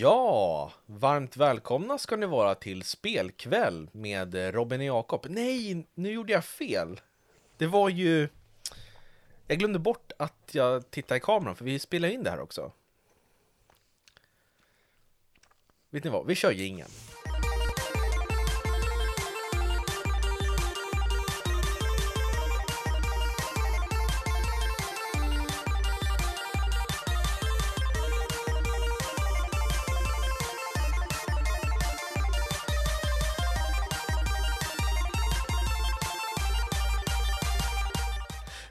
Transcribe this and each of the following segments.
Ja, varmt välkomna ska ni vara till spelkväll med Robin och Jakob. Nej, nu gjorde jag fel. Det var ju... Jag glömde bort att jag tittade i kameran, för vi spelar in det här också. Vet ni vad, vi kör ingen.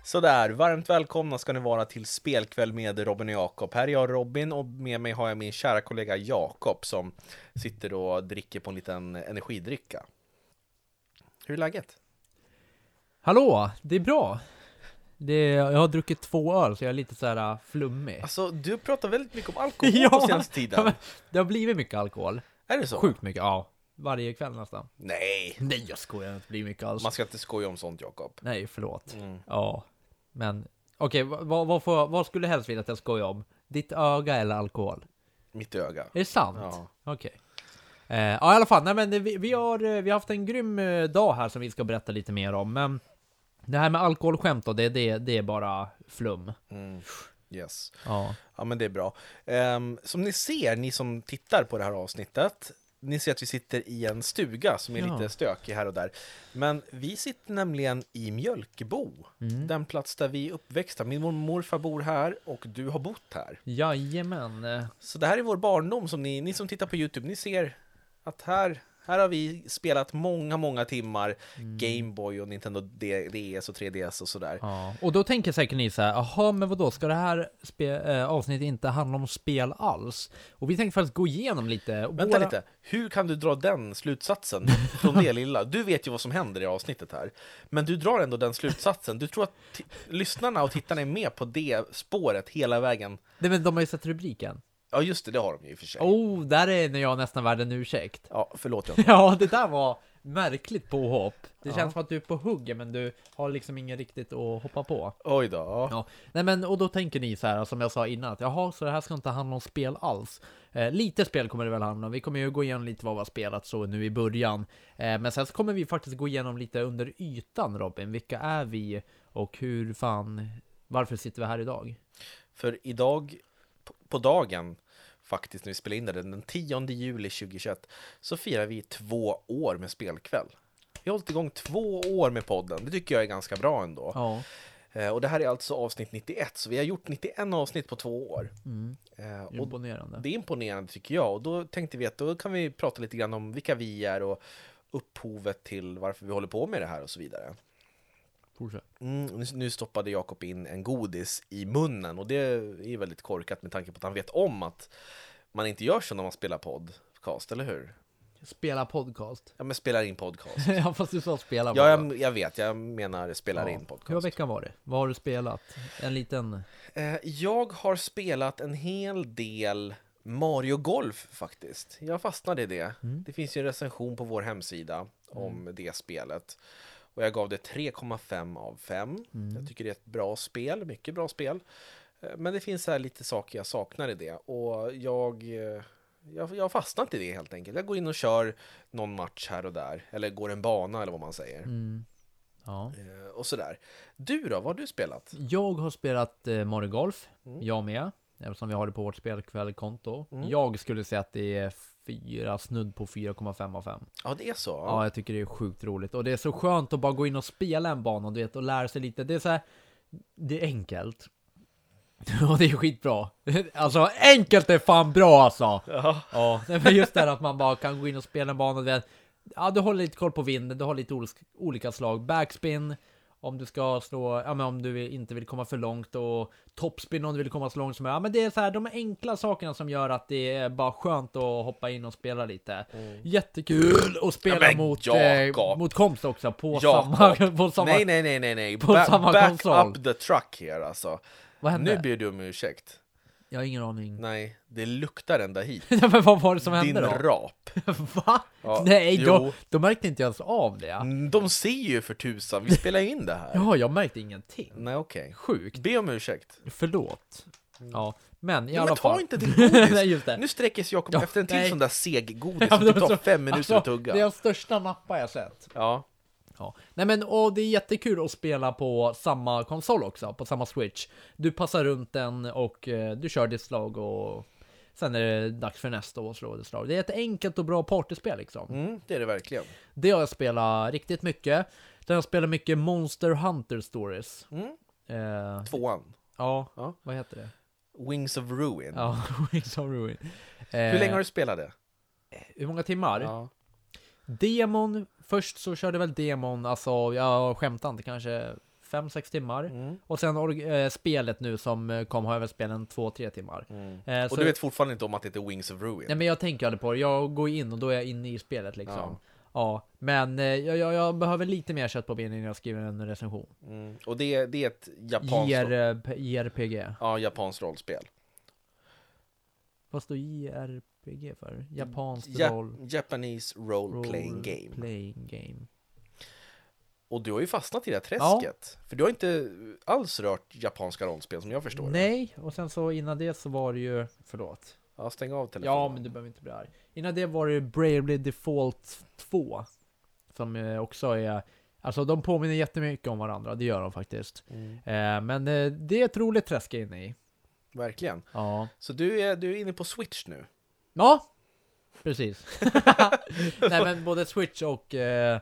Sådär, varmt välkomna ska ni vara till spelkväll med Robin och Jakob. Här är jag Robin och med mig har jag min kära kollega Jakob som sitter och dricker på en liten energidricka. Hur är läget? Hallå, det är bra. Det, jag har druckit två öl så jag är lite så här uh, flummig. Alltså, du pratar väldigt mycket om alkohol Ja, på senaste tiden. Det har blivit mycket alkohol. Är det så? Sjukt mycket, ja. Varje kväll nästan. Nej, Nej jag skojar, det blivit mycket alls. man ska inte skoja om sånt Jakob. Nej, förlåt. Mm. Ja, men okej, vad, vad, får, vad skulle du helst vilja att jag skojar om? Ditt öga eller alkohol? Mitt öga. Är det sant? Ja. Okej. Eh, ja, i alla fall, nej men vi, vi, har, eh, vi har haft en grym eh, dag här som vi ska berätta lite mer om, men det här med alkoholskämt då, det, det, det är bara flum. Mm. Yes. Ja. Ja, men det är bra. Ehm, som ni ser, ni som tittar på det här avsnittet, ni ser att vi sitter i en stuga som är Ja. lite stökig här och där. Men vi sitter nämligen i Mjölkebo, Mm. den plats där vi är uppväxta. Min mor- morfar bor här och du har bott här. Jajamän. Så det här är vår barndom som ni, ni som tittar på Youtube, ni ser att här, här har vi spelat många, många timmar Gameboy och Nintendo DS och 3DS och sådär. Ja, och då tänker säkert ni så här, jaha, men vadå, ska det här äh, avsnittet inte handla om spel alls? Och vi tänkte faktiskt gå igenom lite. Vänta våra- lite, hur kan du dra den slutsatsen från det lilla? Du vet ju vad som händer i avsnittet här, men du drar ändå den slutsatsen. Du tror att lyssnarna och tittarna är med på det spåret hela vägen? Nej, men de har ju sett rubriken. Ja, just det, det har de ju i och för sig. Oh, där är när jag nästan värd en ursäkt. Ja, förlåt jag. Ja, det där var märkligt påhopp. Det Ja. känns som att du är på hugget, men du har liksom inget riktigt att hoppa på. Oj då. Ja. Ja, nej men och då tänker ni så här som jag sa innan att jaha, så det här ska inte handla om spel alls. Eh, lite spel kommer det väl handla om. Vi kommer ju gå igenom lite vad vi har spelat så nu i början. Eh, men sen så kommer vi faktiskt gå igenom lite under ytan Robin. Vilka är vi och hur fan, varför sitter vi här idag? För idag, på- dagen, faktiskt när vi spelar in det, den 10 juli 2021, så firar vi två år med spelkväll. Vi har hållit igång två år med podden, det tycker jag är ganska bra ändå. Ja, Eh, Och det här är alltså avsnitt 91, så vi har gjort 91 avsnitt på två år. mm, Eh, imponerande. det är imponerande tycker jag. Och då tänkte vi att då kan vi prata lite grann om vilka vi är och upphovet till varför vi håller på med det här och så vidare. Fortsätt. Mm, nu- stoppade Jakob in en godis i munnen och det är väldigt korkat med tanke på att han vet om att man inte gör så när man spelar podcast, eller hur? Spela podcast. Ja, men spelar in podcast. ja, fast du sa spela Ja, jag, jag vet, jag menar spelar Ja. in Hur podcast. veckan varit? Vad har du spelat? En liten... Eh, Jag har spelat en hel del Mario Golf faktiskt. Jag fastnade i det. Mm. Det finns ju en recension på vår hemsida om det spelet. Och jag gav det 3,5 av 5. Mm. Jag tycker det är ett bra spel, mycket bra spel. Eh, Men det finns här lite saker jag saknar i det. Och jag, eh, jag, jag har fastnat i det helt enkelt. Jag går in och kör någon match här och där. Eller går en bana eller vad man säger. Mm. Ja. Eh, Och sådär. Du då, vad har du spelat? Jag har spelat Mario Golf, Mm. jag med, eftersom vi har det på vårt spelkvällkonto. Mm. Jag skulle säga att det är fyra, snudd på 4,5 av 5. Ja, det är så? Ja, jag tycker det är sjukt roligt. Och det är så skönt att bara gå in och spela en bana, du vet, och lära sig lite. Det är så här, det är enkelt. Och det är skitbra. Alltså, enkelt är fan bra alltså! Ja. Ja, men just det här att man bara kan gå in och spela en bana, du vet. Ja, du håller lite koll på vinden, du har lite olika slag. Backspin, om du ska slå, ja men om du inte vill komma för långt och topspin om du vill komma så långt som möjligt. Ja men det är så här, de enkla sakerna som gör att det är bara skönt att hoppa in och spela lite. Jättekul att spela Ja, mot, eh, mot komps också på Jakob. samma, på samma, Nej, nej, nej, nej, nej. på samma back konsol. up the truck här alltså. Vad hände? Nu ber du om ursäkt. Jag har ingen aning. Nej, det luktar ända hit. Men vad var det som Din hände då? rap. Va? Ja, Nej, då, jo. då märkte inte jag ens av det. Mm, De ser ju för tusan, vi spelar in det här. Ja, jag märkte ingenting. Nej, okej. Sjukt. Be om ursäkt. Förlåt. Ja, men i Ja, alla men ta fall. inte din godis! nej, just det. Nu sträcker sig Jakob Ja, efter en till nej. sån där seg godis som typ tar fem minuter Alltså, att tugga. Det är den största nappa jag sett. Ja. Ja. Nej men och det är jättekul att spela på samma konsol också, på samma switch. Du passar runt den och eh, du kör ditt slag och sen är det dags för nästa och slå det slag. Det är ett enkelt och bra partyspel liksom. Mm, det är det verkligen. Det har jag spelat riktigt mycket. Där har jag spelat mycket Monster Hunter Stories. Mm. Eh, Tvåan. ja, Ja. vad heter det? Wings of Ruin. Ja, Wings of Ruin. Eh, Hur länge har du spelat det? Hur många timmar? Ja. Demon, först så körde väl demon, alltså jag skämtar inte, kanske 5-6 timmar. Mm. Och sen eh, spelet nu som eh, kom har jag väl spelat en 2-3 timmar. Mm. Eh, Och du vet fortfarande inte om att det heter Wings of Ruin? Nej men jag tänker aldrig på det, jag går in och då är jag inne i spelet liksom. Ja. Ja, men eh, jag, jag, behöver lite mer kött på benen innan jag skriver en recension. Mm. Och det, det är ett japanskt, JR, JRPG. ja, japanskt rollspel. Vad står JRPG för? Japanskt Ja- roll... Japanese Role Playing role Game. Playing game. Och du har ju fastnat i det här träsket. För du har inte alls rört japanska rollspel som jag förstår. Nej, och sen så innan det så var det ju... Förlåt. Ja, stäng av telefonen. Ja, men du behöver inte bli arg. Innan det var det Bravely Default 2. Som eh, också är... Alltså de påminner jättemycket om varandra, det gör de faktiskt. Mm. Eh, men eh, det är ett roligt träsk inne i. Verkligen. Ja. Så du är, du är inne på Switch nu? Ja! Precis. Nej men både Switch och... Eh,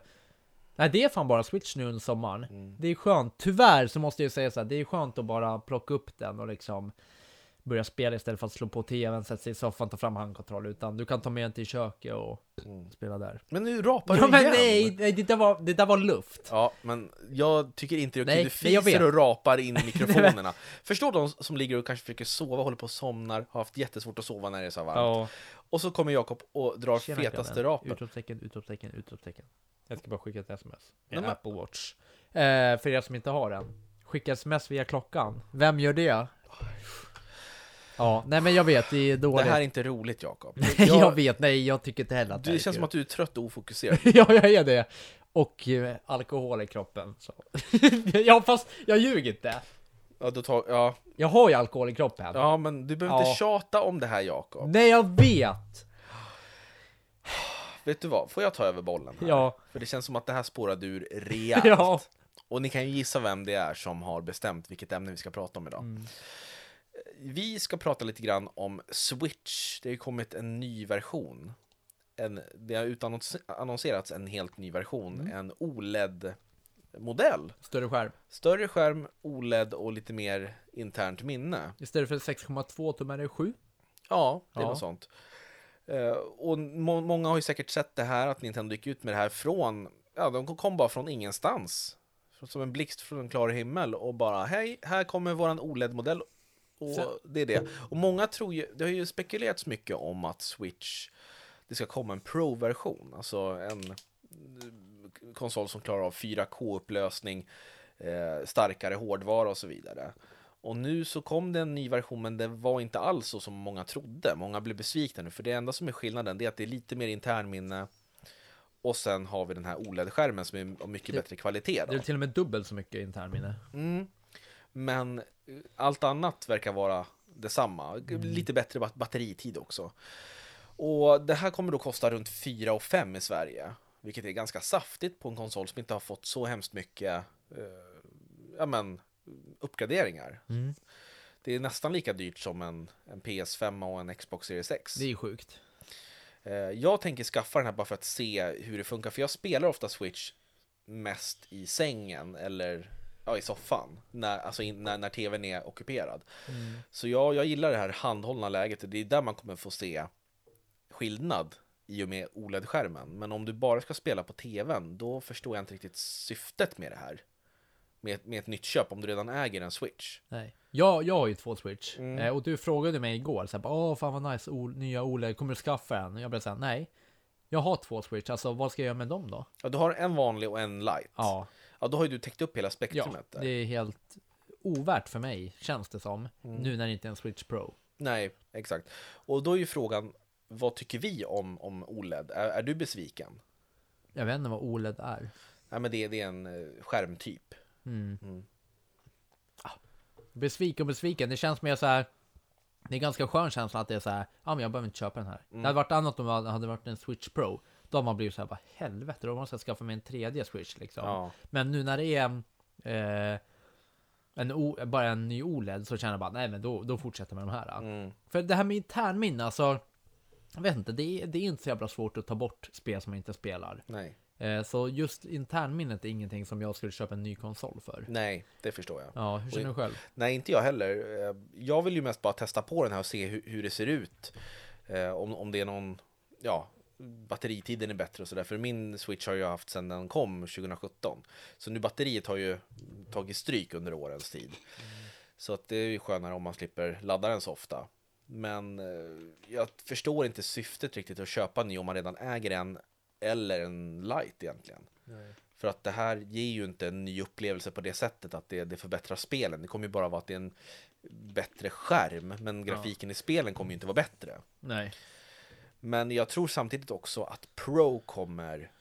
nej det är fan bara Switch nu under sommaren. Mm. Det är skönt. Tyvärr så måste jag säga så här, det är skönt att bara plocka upp den och liksom börja spela istället för att slå på tvn, sätta sig i soffan, ta fram handkontroll. Utan du kan ta med den till köket och Mm. spela där. Men nu rapar Ja du men igen! nej, nej det, där var, det där var luft. Ja, men jag tycker inte det är okej. Du fiser och rapar in i mikrofonerna. Förstår de som ligger och kanske försöker sova, håller på och somnar, har haft jättesvårt att sova när det är så varmt. Ja. Och så kommer Jakob och drar Tjena, fetaste grabben. rapen. Utropstecken, utropstecken, utropstecken. Jag ska bara skicka ett sms. Med Apple Watch. Eh, för er som inte har den. Skicka sms via klockan. Vem gör det? Ja, nej men jag vet, det är Det dåligt. här är inte roligt Jakob. Nej, jag, Jag- vet, nej jag tycker inte heller att det det känns som att du är trött och ofokuserad. ja, jag är det. Och eh, alkohol i kroppen. Så. ja, fast jag ljuger inte. Ja, då tar, ja, Jag har ju alkohol i kroppen. ja, men du behöver inte Ja. tjata om det här Jakob. Nej, jag vet! Vet du vad, får jag ta över bollen här? Ja. För det känns som att det här spårade ur rejält. Ja. Och ni kan ju gissa vem det är som har bestämt vilket ämne vi ska prata om idag. Vi ska prata lite grann om Switch. Det har ju kommit en ny version. En, det har utannonserats en helt ny version. Mm. En OLED-modell. Större skärm. Större skärm, OLED och lite mer internt minne. Istället för 6,2 tum är det 7. Ja, det är Ja. något sånt. Eh, och må många har ju säkert sett det här, att Nintendo gick ut med det här från, ja, de kom bara från ingenstans. Som en blixt från en klar himmel och bara, hej, här kommer våran OLED-modell. Och Så- det är det. Och många tror ju, det har ju spekulerats mycket om att Switch, det ska komma en Pro-version, alltså en eh, konsol som klarar av 4K-upplösning, eh, starkare hårdvara och så vidare. Och nu så kom det en ny version, men det var inte alls så som många trodde. Många blev besvikna nu, för det enda som är skillnaden det är att det är lite mer internminne. Och sen har vi den här OLED-skärmen som är av mycket Det- bättre kvalitet. Det är Då. till och med dubbelt så mycket internminne. Mm. Men allt annat verkar vara detsamma. Lite bättre bat- batteritid också. Och det här kommer då kosta runt 4 och 5 i Sverige. Vilket är ganska saftigt på en konsol som inte har fått så hemskt mycket eh, ja, men, uppgraderingar. Mm. Det är nästan lika dyrt som en, en PS5 och en Xbox Series X. Det är ju sjukt. Eh, Jag tänker skaffa den här bara för att se hur det funkar, för jag spelar ofta Switch mest i sängen eller ja, i soffan, när, alltså in, när, när tvn är ockuperad. Mm. Så jag, jag gillar det här handhållna läget och det är där man kommer få se skillnad i och med OLED-skärmen. Men om du bara ska spela på tvn, då förstår jag inte riktigt syftet med det här. Med, med ett nytt köp, om du redan äger en Switch. Nej. Jag, jag har ju två Switch. Mm. Eh, och du frågade mig igår, så här, åh fan vad nice, o- nya OLED, kommer du skaffa en? Och jag blev såhär, nej. Jag har två Switch, alltså vad ska jag göra med dem då? Ja, du har en vanlig och en light. Ja, Ja, då har ju du täckt upp hela ja spektrumet där. det är helt ovärt för mig, känns det som. Mm. Nu när det inte är en Switch Pro. Nej, exakt. Och då är ju frågan, vad tycker vi om, om OLED? Är, är du besviken? Jag vet inte vad OLED är. Nej, men det, det är en eh, skärmtyp. Mm. Mm. Besviken och besviken, det känns mer så här. Det är ganska skön känsla att det är så här, ja men jag behöver inte köpa den här. Mm. Det hade varit annat om det hade varit en Switch Pro. Då har man blivit så här, bara helvete, då måste jag skaffa mig en tredje Switch liksom. Ja. Men nu när det är eh, en o, bara en ny OLED så känner jag bara, nej men då, då fortsätter jag med de här. Mm. För det här med internminne, alltså, jag vet inte, det är, det är inte så jävla svårt att ta bort spel som man inte spelar. Nej. Eh, så just internminnet är ingenting som jag skulle köpa en ny konsol för. Nej, det förstår jag. Ja, hur känner du själv? Nej, inte jag heller. Eh, Jag vill ju mest bara testa på den här och se hur, hur det ser ut. Eh, om, om det är någon, ja, batteritiden är bättre och sådär. För min Switch har jag haft sedan den kom 2017. Så nu batteriet har ju tagit stryk under årens tid. Så att det är ju skönare om man slipper ladda den så ofta. Men eh, jag förstår inte syftet riktigt att köpa en ny om man redan äger en eller en light egentligen. För att det här ger ju inte en ny upplevelse på det sättet att det, det förbättrar spelen. Det kommer ju bara vara att det är en bättre skärm, men grafiken i spelen kommer ju inte vara bättre. Nej. Men jag tror samtidigt också att Pro kommer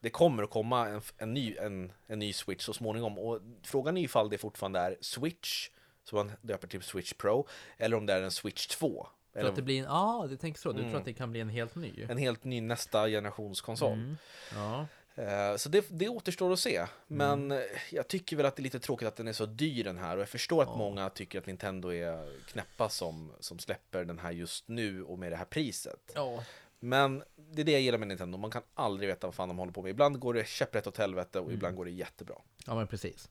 det kommer att komma en, en, ny, en, en ny Switch så småningom och frågan är ifall det fortfarande är Switch som man döper till Switch Pro eller om det är en Switch 2 För eller att det blir en, ja, ah, du tänker så. Du Mm. tror att det kan bli en helt ny? en helt ny nästa generationskonsol. Mm. Ja. Eh, Så det, det återstår att se. Men eh, jag tycker väl att det är lite tråkigt att den är så dyr den här. Och jag förstår att Ja. många tycker att Nintendo är knäppa som, som släpper den här just nu och med det här priset. Ja. Men det är det jag gillar med Nintendo. Man kan aldrig veta vad fan de håller på med. Ibland går det käpprätt åt helvete och ibland går det jättebra. Ja men precis.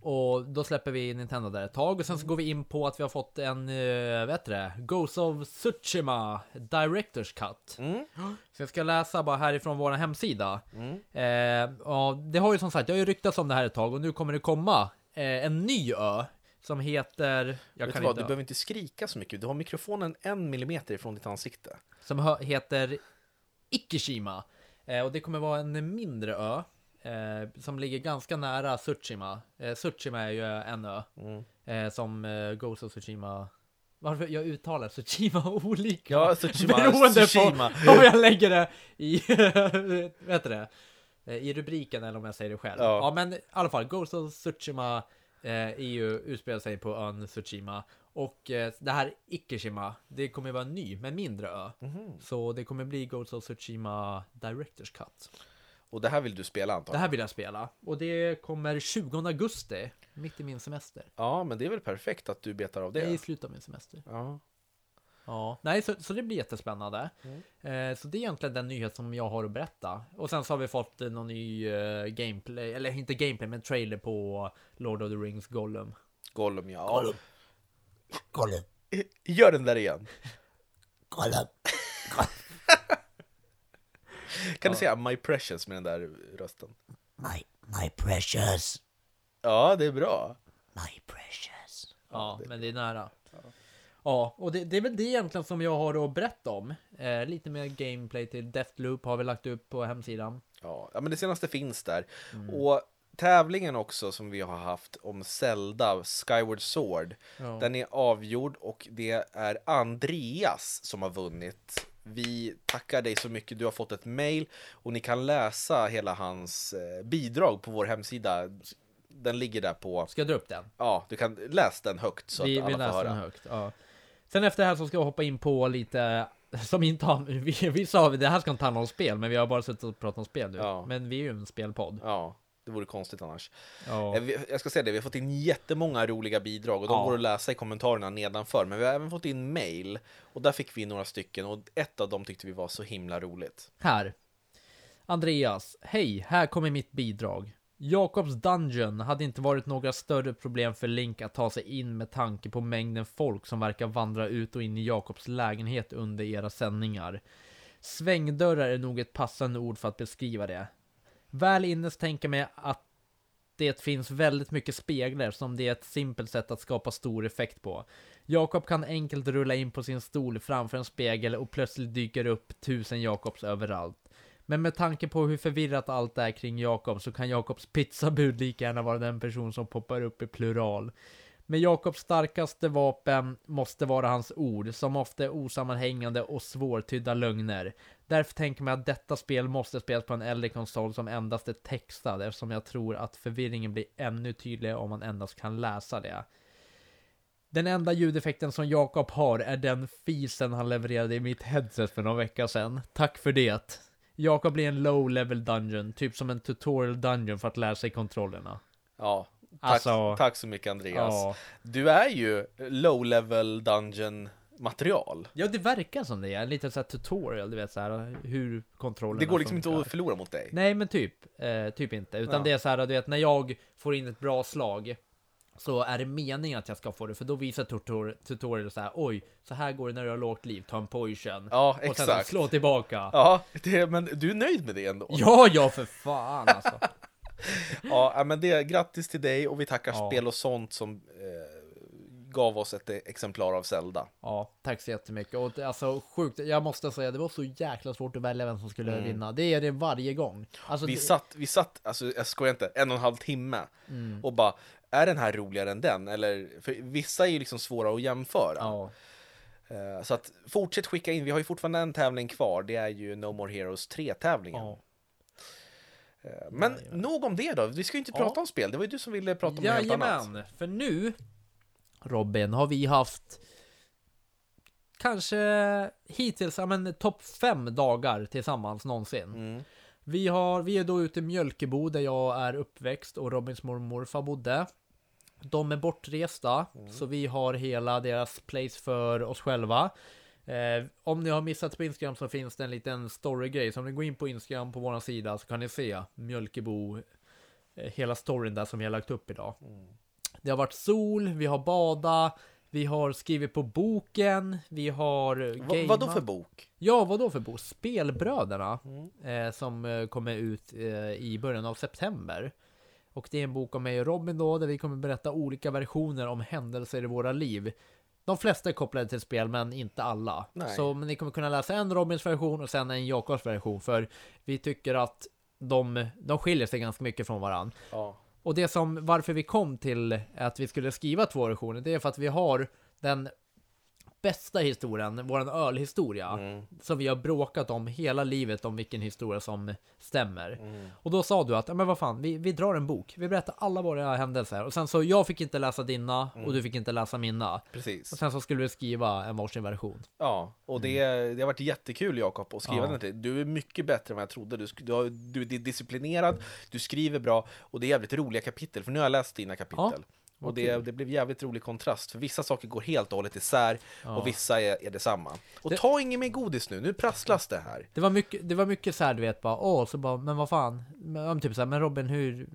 Och då släpper vi Nintendo där ett tag och sen så går vi in på att vi har fått en, uh, vet du det? Ghost of Tsushima Directors Cut. Mm. Så jag ska läsa bara härifrån vår hemsida. Mm. Eh, ja, det har ju som sagt, det har ju ryktats om det här ett tag och nu kommer det komma eh, en ny ö som heter, jag Vet kan du vad, inte, du behöver inte skrika så mycket. Du har mikrofonen en millimeter ifrån ditt ansikte. som heter Ikishima. Eh, och det kommer vara en mindre ö eh, som ligger ganska nära Tsushima. Eh, Tsushima är ju en ö Mm. eh, som eh, Ghost of Tsushima. Varför jag uttalar Tsushima olika? Ja, Tsushima, Beroende Tsushima. på om jag lägger det i, vet det? Eh, I rubriken eller om jag säger det själv. Ja. Ja, men i alla fall, Ghost of Tsushima eh, är ju, utspelar sig på ön Tsushima. Och eh, det här Ikishima, det kommer vara en ny, men mindre ö. Mhm. Så det kommer bli Ghost of Tsushima Directors Cut. Och det här vill du spela Det antagligen? här vill jag spela. Och det kommer 20 augusti, mitt i min semester. Ja, men det är väl perfekt att du betar av Det är i det. slutet av min semester. Ja. Ja, nej, så, så det blir jättespännande. Mm. Eh, så det är egentligen den nyhet som jag har att berätta. Och sen så har vi fått eh, någon ny eh, gameplay, eller inte gameplay, men trailer på Lord of the Rings Gollum. Gollum, ja. Gollum. Gollum. Gör den där igen. Gollum. Kan du säga My Precious med den där rösten? My, my precious. Ja, det är bra. My precious. Ja, det- men det är nära. Ja, och det, det är väl det egentligen som jag har att berätta om. Eh, lite mer gameplay till Deathloop har vi lagt upp på hemsidan. Ja, ja, men det senaste finns där. Mm. Och tävlingen också som vi har haft om Zelda, Skyward Sword, Ja. den är avgjord och det är Andreas som har vunnit. Vi tackar dig så mycket, du har fått ett mail och ni kan läsa hela hans eh, bidrag på vår hemsida. Den ligger där på, Ska jag dra upp den? ja, du kan läsa den högt så vi att vi alla får läser höra. den högt. Ja. Sen efter det här så ska jag hoppa in på lite som inte har, vi, vi sa det här ska inte handla om spel, men vi har bara suttit och pratat om spel nu. Ja. Men vi är ju en spelpodd. Ja, det vore konstigt annars. Ja. Eh, Jag ska säga det, vi har fått in jättemånga roliga bidrag och de Ja. går att läsa i kommentarerna nedanför. Men vi har även fått in mail och där fick vi några stycken och ett av dem tyckte vi var så himla roligt. Här. Andreas, hej, här kommer mitt bidrag. Jakobs Dungeon hade inte varit några större problem för Link att ta sig in med tanke på mängden folk som verkar vandra ut och in i Jakobs lägenhet under era sändningar. Svängdörrar är nog ett passande ord för att beskriva det. Väl inne så tänker jag mig att det finns väldigt mycket speglar som det är ett simpelt sätt att skapa stor effekt på. Jakob kan enkelt rulla in på sin stol framför en spegel och plötsligt dyker upp tusen Jakobs överallt. Men med tanke på hur förvirrat allt är kring Jakob så kan Jakobs pizzabud lika gärna vara den person som poppar upp i plural. Men Jakobs starkaste vapen måste vara hans ord, som ofta är osammanhängande och svårtydda lögner. Därför tänker man att detta spel måste spelas på en äldre konsol som endast är textad, eftersom jag tror att förvirringen blir ännu tydligare om man endast kan läsa det. Den enda ljudeffekten som Jakob har är den fisen han levererade i mitt headset för några veckor sedan. Tack för det. Jakob blir en low level dungeon, typ som en tutorial dungeon för att lära sig kontrollerna. Ja, tack, Alltså- tack så mycket Andreas. Ja. Du är ju low level dungeon material. ja, det verkar som det är. En liten så här tutorial, du vet så här hur kontrollerna Det går liksom inte funkar. att förlora mot dig. Nej, men typ. Eh, typ inte. Utan Ja. det är så här, du vet, när jag får in ett bra slag så är det meningen att jag ska få det, för då visar tutor tutorial så här, oj, så här går det när du har lågt liv, ta en potion. Ja, Och sen exakt. slå tillbaka. Ja, Ja, det, men du är nöjd med det ändå? ja, för fan alltså. Ja, ja, men det, grattis till dig och vi tackar Ja. Spel och sånt som eh, gav oss ett exemplar av Zelda. Ja, tack så jättemycket. Och det- alltså sjukt, jag måste säga, det var så jäkla svårt att välja vem som skulle Mm. vinna. Det är det varje gång. Alltså, Vi det, satt, vi satt, alltså jag skojar inte, en och en halv timme Mm. och bara, är den här roligare än den? Eller, för vissa är ju liksom svåra att jämföra. ja, Eh, Så att fortsätt skicka in, vi har ju fortfarande en tävling kvar, det är ju No More Heroes 3-tävlingen. ja. Eh, Men nog om det då, vi ska ju inte Ja. prata om spel, det var ju du som ville prata om något helt annat. Jajamän, för nu Robin har vi haft kanske hittills, ja men topp fem dagar tillsammans någonsin. Mm. Vi, har, vi är då ute i Mjölkebo där jag är uppväxt och Robins mormor och morfar bodde. De är bortresta, så vi har hela deras place för oss själva. Eh, om ni har missat på Instagram så finns det en liten storygrej. Så om ni går in på Instagram på vår sida så kan ni se Mjölkebo, eh, hela storyn där som vi har lagt upp idag. Det har varit sol, vi har bada, vi har skrivit på boken, vi har gameat. vad då för bok? Ja, vad då för bok? Spelbröderna, eh, som eh, kommer ut eh, i början av september. Och det är en bok om mig och Robin då, där vi kommer berätta olika versioner om händelser i våra liv. De flesta är kopplade till spel, men inte alla. Nej. Så men ni kommer kunna läsa en Robins version och sen en Jakobs version, för vi tycker att de, de skiljer sig ganska mycket från varandra. Ja. Och det som, varför vi kom till att vi skulle skriva två versioner, det är för att vi har den bästa historien, våran ölhistoria, Mm. som vi har bråkat om hela livet om vilken historia som stämmer. Mm. Och då sa du att, "Ja, men vad fan, vi, vi drar en bok, vi berättar alla våra händelser. Och sen så, jag fick inte läsa dina, Mm. och du fick inte läsa mina. Precis. Och sen så skulle vi skriva en varsin version. Ja, och det, det har varit jättekul Jakob att skriva Mm. Ja. den till. Du är mycket bättre än vad jag trodde. Du, du, har, du är disciplinerad, du skriver bra och det är jävligt roliga kapitel. För nu har jag läst dina kapitel. vad och det, det blev jävligt rolig kontrast. För vissa saker går helt och hållet isär Ja. och vissa är, är detsamma. Och Det- ta inget mer godis nu, nu prasslas det här. Det var mycket, det var mycket så här, du vet, bara, åh, så bara, men vad fan, men, typ så här, men Robin, hur,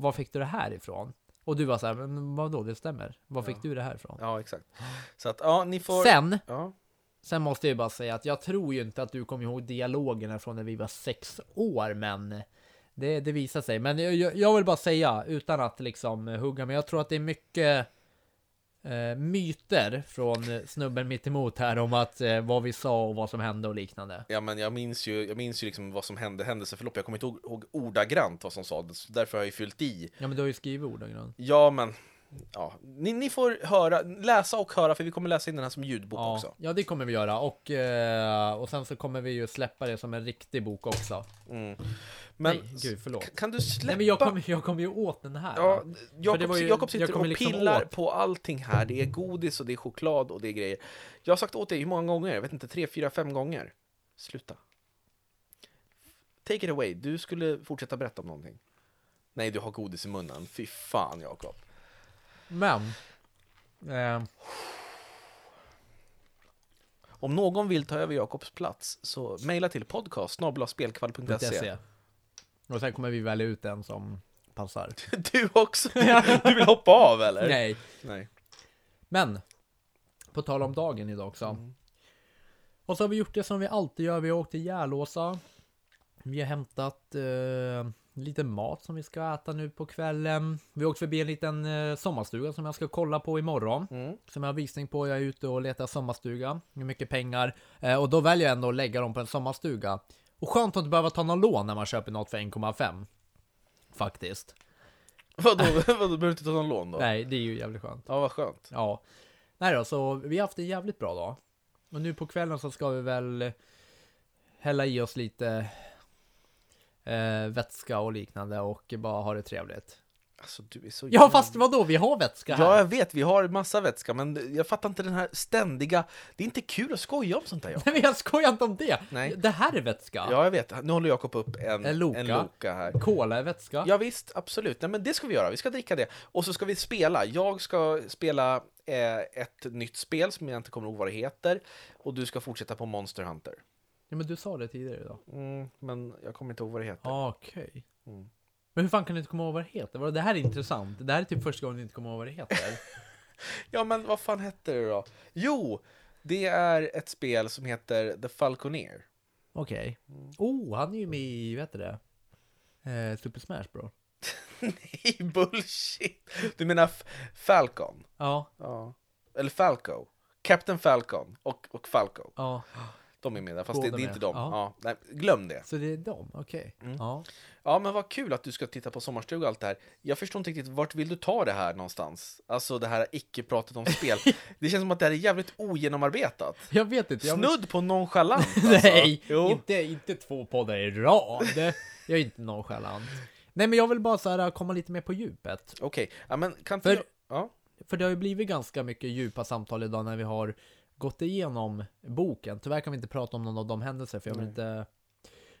var fick du det här ifrån? Och du var så här, men vadå, det stämmer. Var fick du det här ifrån? Ja, exakt. Så att, ja, ni får... Sen, Ja, sen måste jag ju bara säga att jag tror ju inte att du kommer ihåg dialogerna från när vi var sex år, men det, det visar sig. Men jag, jag, vill bara säga, utan att liksom hugga, men jag tror att det är mycket eh, myter från snubben mitt emot här om att eh, vad vi sa och vad som hände och liknande. ja, men jag minns ju, jag minns ju liksom vad som hände, händelseförlopp. Jag kommer inte ihåg, ihåg ordagrant vad som sades, därför har jag ju fyllt i. Ja, men du har ju skrivit ordagrant. Ja, men... Ja, ni, ni får höra, läsa och höra, för vi kommer läsa in den här som ljudbok Ja, också. ja, det kommer vi göra. Och, eh, och sen så kommer vi ju släppa det som en riktig bok också. Mm. Men Nej, gud, förlåt. kan du släppa? Nej, men jag kommer jag kom ju åt den här. Ja, Jakob, ju- Jakob jag sitter och liksom pillar åt. på allting här. Det är godis och det är choklad och det är grejer. Jag har sagt åt dig hur många gånger? Jag vet inte, tre, fyra, fem gånger. Sluta. Take it away. Du skulle fortsätta berätta om någonting. Nej, du har godis i munnen. Fy fan, Jakob. Men. Eh, Om någon vill ta över Jakobs plats så mejla till podcast snabel-a-spelkvall.se. Och sen kommer vi välja ut en som passar. Du också? Du vill hoppa av eller? Nej. Nej. Men. På tal om dagen idag också. Och så har vi gjort det som vi alltid gör. Vi har åkt till Järlåsa. Vi har hämtat eh, lite mat som vi ska äta nu på kvällen. Vi har åkt förbi en liten eh, sommarstuga som jag ska kolla på imorgon. Mm. Som jag har visning på. Jag är ute och letar sommarstuga. Med mycket pengar. Eh, och då väljer jag ändå att lägga dem på en sommarstuga. Och skönt att inte behöva ta någon lån när man köper något för 1,5. Faktiskt. Vadå, vadå, behöver du inte ta någon lån då? Nej, det är ju jävligt skönt. Ja, vad skönt. Ja. Nej då, så vi har haft en jävligt bra dag. Och nu på kvällen så ska vi väl hälla i oss lite eh, vätska och liknande och bara ha det trevligt. Alltså du är så Ja, fast vadå? Vi har vätska här. Ja, jag vet, vi har massa vätska, men jag fattar inte den här ständiga... Det är inte kul att skoja om sånt där, ja. Nej, men jag skojar inte om det. Nej. Det här är vätska. Ja, jag vet. Nu håller Jakob upp en, En Loka. en Loka här. Cola är vätska. Ja, visst, absolut. Nej, men det ska vi göra. Vi ska dricka det. Och så ska vi spela. Jag ska spela eh, ett nytt spel som jag inte kommer ihåg vad det heter. Och du ska fortsätta på Monster Hunter. Ja, men du sa det tidigare idag. Mm, men jag kommer inte ihåg vad det heter. Ah, Okej. Mm. Men hur fan kan du inte komma ihåg vad det heter? Det här är intressant. Det här är typ första gången du inte kommer ihåg vad det heter. Ja, men vad fan hette det då? Jo, det är ett spel som heter The Falconeer. Okej. Mm. Oh, han är ju med i, vad heter det? Eh, Super Smash Bro. Nej, bullshit! Du menar Falcon? Ja, Ja. Eller Falco. Captain Falcon och, och Falco. ja. De är med där, fast det, det är med. inte dem. Ja. Ja. nej, glöm det. Så det är dem, okej. Mm. Ja. Ja, men vad kul att du ska titta på sommarstuga och allt det här. Jag förstår inte riktigt, vart vill du ta det här någonstans? Alltså det här icke-pratet om spel. Det känns som att det här är jävligt ogenomarbetat. Jag vet inte. Jag... Snudd på nonchalant alltså. Nej, Jo. inte, inte två poddar i rad. Jag är inte nonchalant. Nej, men jag vill bara så här komma lite mer på djupet. Okej, ja men kan inte För-. Ja. För det har ju blivit ganska mycket djupa samtal idag när vi har gått igenom boken. Tyvärr kan vi inte prata om någon av de händelser för jag vill Nej. inte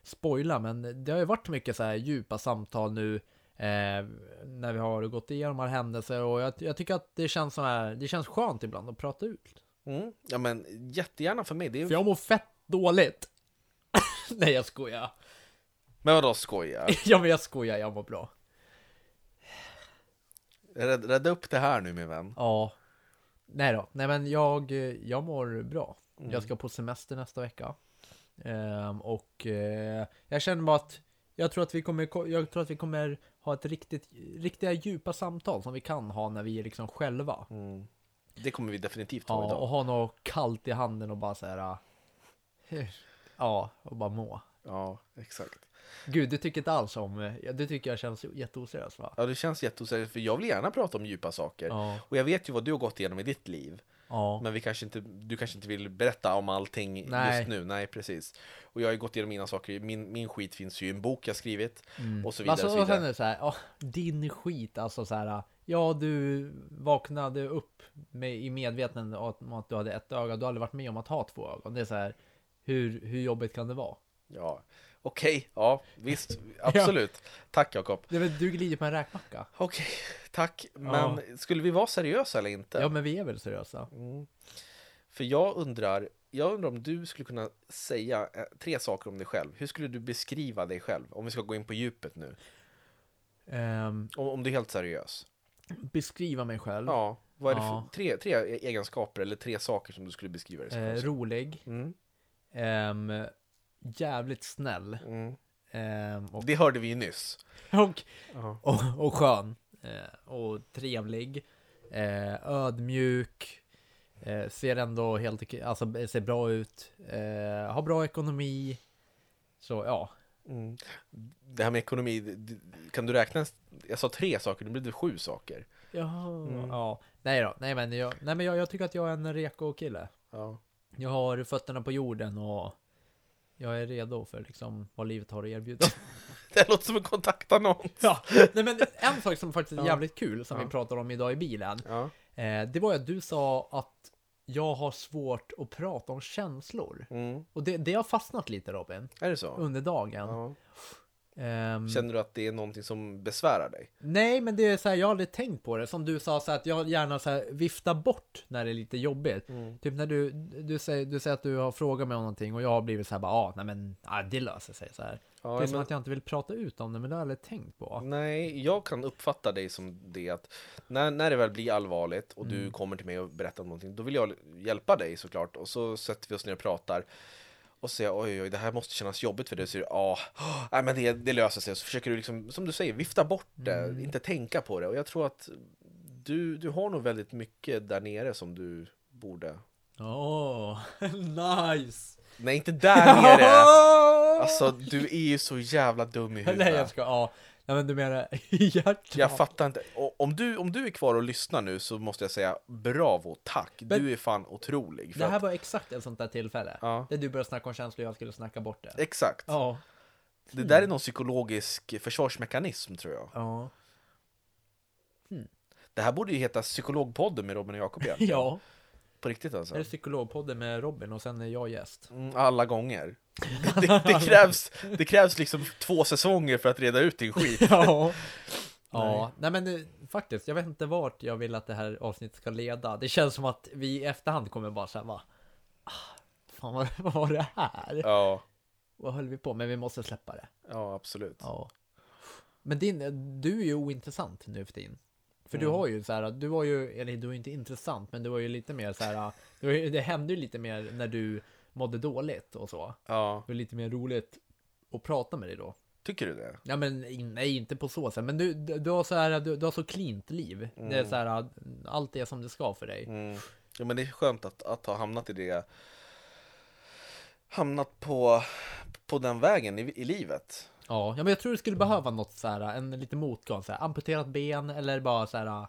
spoila, men det har ju varit mycket så här djupa samtal nu eh, när vi har gått igenom alla händelser och jag, jag tycker att det känns så här, det känns skönt ibland att prata ut. Mm. ja, men jättegärna för mig. Det är... För jag mår fett dåligt. Nej, jag skojar. Men vadå skoja? Ja, men jag skojar, jag mår bra. Rädd, rädda upp det här nu min vän. Ja. Nej då, nej men jag, jag mår bra. Mm. Jag ska på semester nästa vecka. Ehm, och eh, jag känner bara att jag tror att vi kommer, jag tror att vi kommer ha ett riktigt, riktiga djupa samtal som vi kan ha när vi är liksom själva. Mm. Det kommer vi definitivt ha Ja, idag. och ha något kallt i handen och bara så här. eh, Ja, och bara må. Ja, exakt. Gud, du tycker inte alls om, eh, du tycker jag känns jätteoseriös va? Ja, det känns jätteoseriöst, för jag vill gärna prata om djupa saker. Ja, Och jag vet ju vad du har gått igenom i ditt liv. ja. Men vi kanske inte, du kanske inte vill berätta om allting Nej. just nu. Nej, precis. Och jag har ju gått igenom mina saker. Min, min skit finns ju i en bok jag skrivit. Mm. Och så vidare. Alltså, och så och sen är det så här, ja, din skit, alltså så här, ja du vaknade upp med, i medvetande om att du hade ett öga, du har aldrig varit med om att ha två ögon. Det är så här, hur, hur jobbigt kan det vara? Ja, okej. Ja, visst. Absolut. Tack Jakob. Du glider på en räkmacka? Okej, tack. Men skulle vi vara seriösa eller inte? Ja, men vi är väl seriösa? Mm. För jag undrar, jag undrar om du skulle kunna säga eh, tre saker om dig själv. Hur skulle du beskriva dig själv? Om vi ska gå in på djupet nu. Ehm, Om, om du är helt seriös. beskriva mig själv. Ja, vad är det Ja. för tre, tre egenskaper eller tre saker som du skulle beskriva dig som? Eh, rolig. mm. Ehm, jävligt snäll. Mm. Ehm, och, Det hörde vi ju nyss. och, och, och skön. Eh, och trevlig. Eh, ödmjuk. Eh, ser ändå helt alltså ser bra ut. Eh, har bra ekonomi. Så ja. Mm. Det här med ekonomi, kan du räkna? Jag sa tre saker, nu blev det sju saker. Ja, Mm. ja. Nej då, nej men, jag, nej, men jag, jag tycker att jag är en reko kille. Ja. Jag har fötterna på jorden och jag är redo för liksom vad livet har att erbjuda. Det låter som en kontaktannons. ja. Nej men en sak som faktiskt är jävligt kul som vi pratade om idag i bilen. Eh, det var ju att du sa att jag har svårt att prata om känslor. Mm. Och det, det har fastnat lite Robin, Är det så? under dagen. Ehm, Känner du att det är någonting som besvärar dig? Nej, men det är så här, jag har aldrig tänkt på det. Som du sa, så här, att jag gärna så här, viftar bort när det är lite jobbigt. Mm. Typ när du, du, säger, du säger att du har frågat mig om någonting och jag har blivit så här, bara, ah, nej men, ah, det löser sig så här. Ja, det är som men- att jag inte vill prata ut om det, men det har jag aldrig tänkt på. Nej, jag kan uppfatta dig som det att när, när det väl blir allvarligt och du Mm. kommer till mig och berättar om någonting, då vill jag hjälpa dig såklart. Och så sätter vi oss ner och pratar. Och säger oj, oj, det här måste kännas jobbigt för dig. Så ja, oh, nej, men det, det löser sig. Och så försöker du liksom, som du säger, vifta bort det, Mm. inte tänka på det. Och jag tror att du, du har nog väldigt mycket där nere som du borde... Åh, nice! Nej, inte där nere! Alltså, du är ju så jävla dum i huvudet. Nej, jag ska, ja. Nej, men du menar i hjärtat? Jag fattar inte. Och om, du, om du är kvar och lyssnar nu så måste jag säga bravo, tack. Men- du är fan otrolig. Det här att, var exakt ett sånt där tillfälle. ja, Där du började snacka om känslor och jag skulle snacka bort det. exakt. Ja. Det där är någon psykologisk försvarsmekanism tror jag. Ja. Det här borde ju heta Psykologpodden med Robin och Jakob igen. Ja. På riktigt alltså. Är det psykologpodden med Robin och sen är jag gäst? Mm, alla gånger. Det, det, krävs, det krävs liksom två säsonger för att reda ut din skit. Ja. Ja, nej men det, faktiskt, jag vet inte vart jag vill att det här avsnittet ska leda. Det känns som att vi i efterhand kommer bara säga va? Ah, fan vad, vad var det här? Ja, Vad höll vi på med? Vi måste släppa det. ja absolut. Ja. Men din, du är ju ointressant nu för tiden. För Mm. du har ju så här, du var ju, eller du är inte intressant, men du var ju lite mer så här, det, var ju, det hände ju lite mer när du mådde dåligt och så. Ja, Det var lite mer roligt att prata med dig då. tycker du det? Ja men nej, inte på så sätt. Men du, du, du har så här, du, du har så cleant liv. Det är så här, allt är som det ska för dig. Mm. Ja, men det är skönt att, att ha hamnat i det Hamnat på, på den vägen i, i livet Ja, ja, men jag tror du skulle behöva något så här, en lite motgång, så här, amputerat ben eller bara så här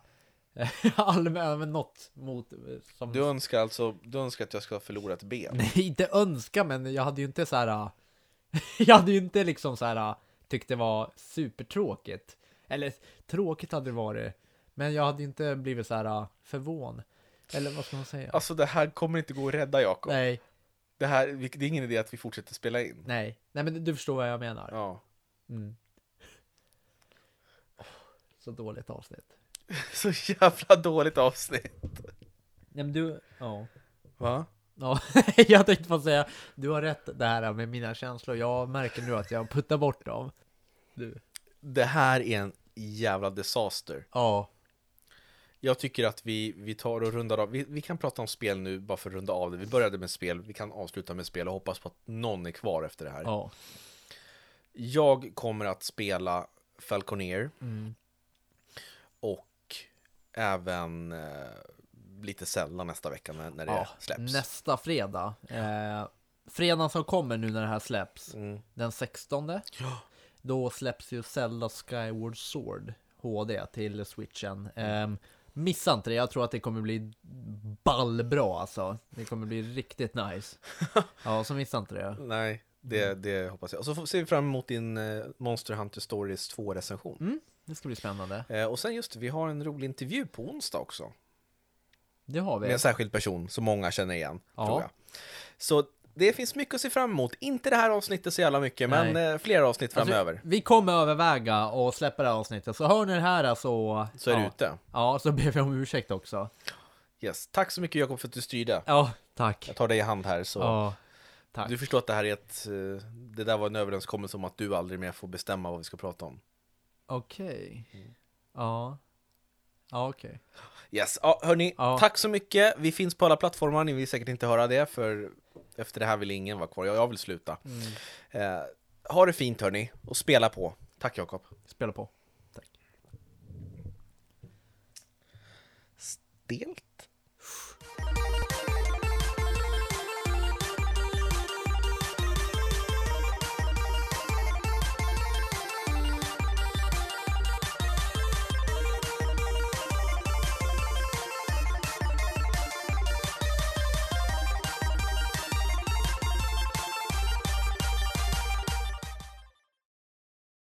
allmän, men något mot som Du önskar alltså, du önskar att jag ska förlora ett ben? Nej, inte önska, men jag hade ju inte så här. Jag hade ju inte liksom så här tyckt det var supertråkigt. Eller tråkigt hade det varit, men jag hade inte blivit så här förvånad. Eller vad ska man säga? Alltså det här kommer inte gå att rädda Jakob Nej, det, här, det är ingen idé att vi fortsätter spela in nej, nej, men du förstår vad jag menar. Ja Mm. Så dåligt avsnitt. Så jävla dåligt avsnitt Nej, men du, ja. Va? Ja, jag tänkte bara säga, du har rätt det här med mina känslor. Jag märker nu att jag puttar bort dem. Du. Det här är en jävla disaster Ja, Jag tycker att vi, vi tar och rundar av vi, vi kan prata om spel nu bara för att runda av det Vi började med spel, vi kan avsluta med spel och hoppas på att någon är kvar efter det här ja. Jag kommer att spela Falconer Mm. och även eh, lite Zelda nästa vecka när, när det Ja, släpps. nästa fredag. Eh, fredagen som kommer nu när det här släpps, Mm. den 16. Då släpps ju Zelda Skyward Sword HD till switchen. Eh, missa inte det, jag tror att det kommer bli ballbra alltså. Det kommer bli riktigt nice. Ja, så missa inte det. Nej, det, Mm. det hoppas jag. Och så ser vi fram emot din eh, Monster Hunter Stories 2 recension. Mm, det ska bli spännande. Eh, och sen just vi har en rolig intervju på onsdag också. Det har Med vi. en särskild person som många känner igen, Ja. tror jag. Så det finns mycket att se fram emot. Inte det här avsnittet så jävla mycket, men Nej. eh, flera avsnitt framöver. Alltså, vi kommer överväga och släppa det här avsnittet, så hör ni det här så... så är ja. det ute. Ja, så ber vi om ursäkt också. Yes. Tack så mycket Jakob för att du styrde. Ja, tack. Jag tar dig i hand här så Ja, tack. du förstår att det här är ett, eh, det där var en överenskommelse om att du aldrig mer får bestämma vad vi ska prata om. Okej. Ja. Ja, okej. Yes, ja, hörni, Ja. tack så mycket. Vi finns på alla plattformar, ni vill säkert inte höra det för efter det här vill ingen vara kvar. Jag, vill sluta. Eh, ha det fint hörni, och spela på. Tack Jakob. Spela på. Stelt.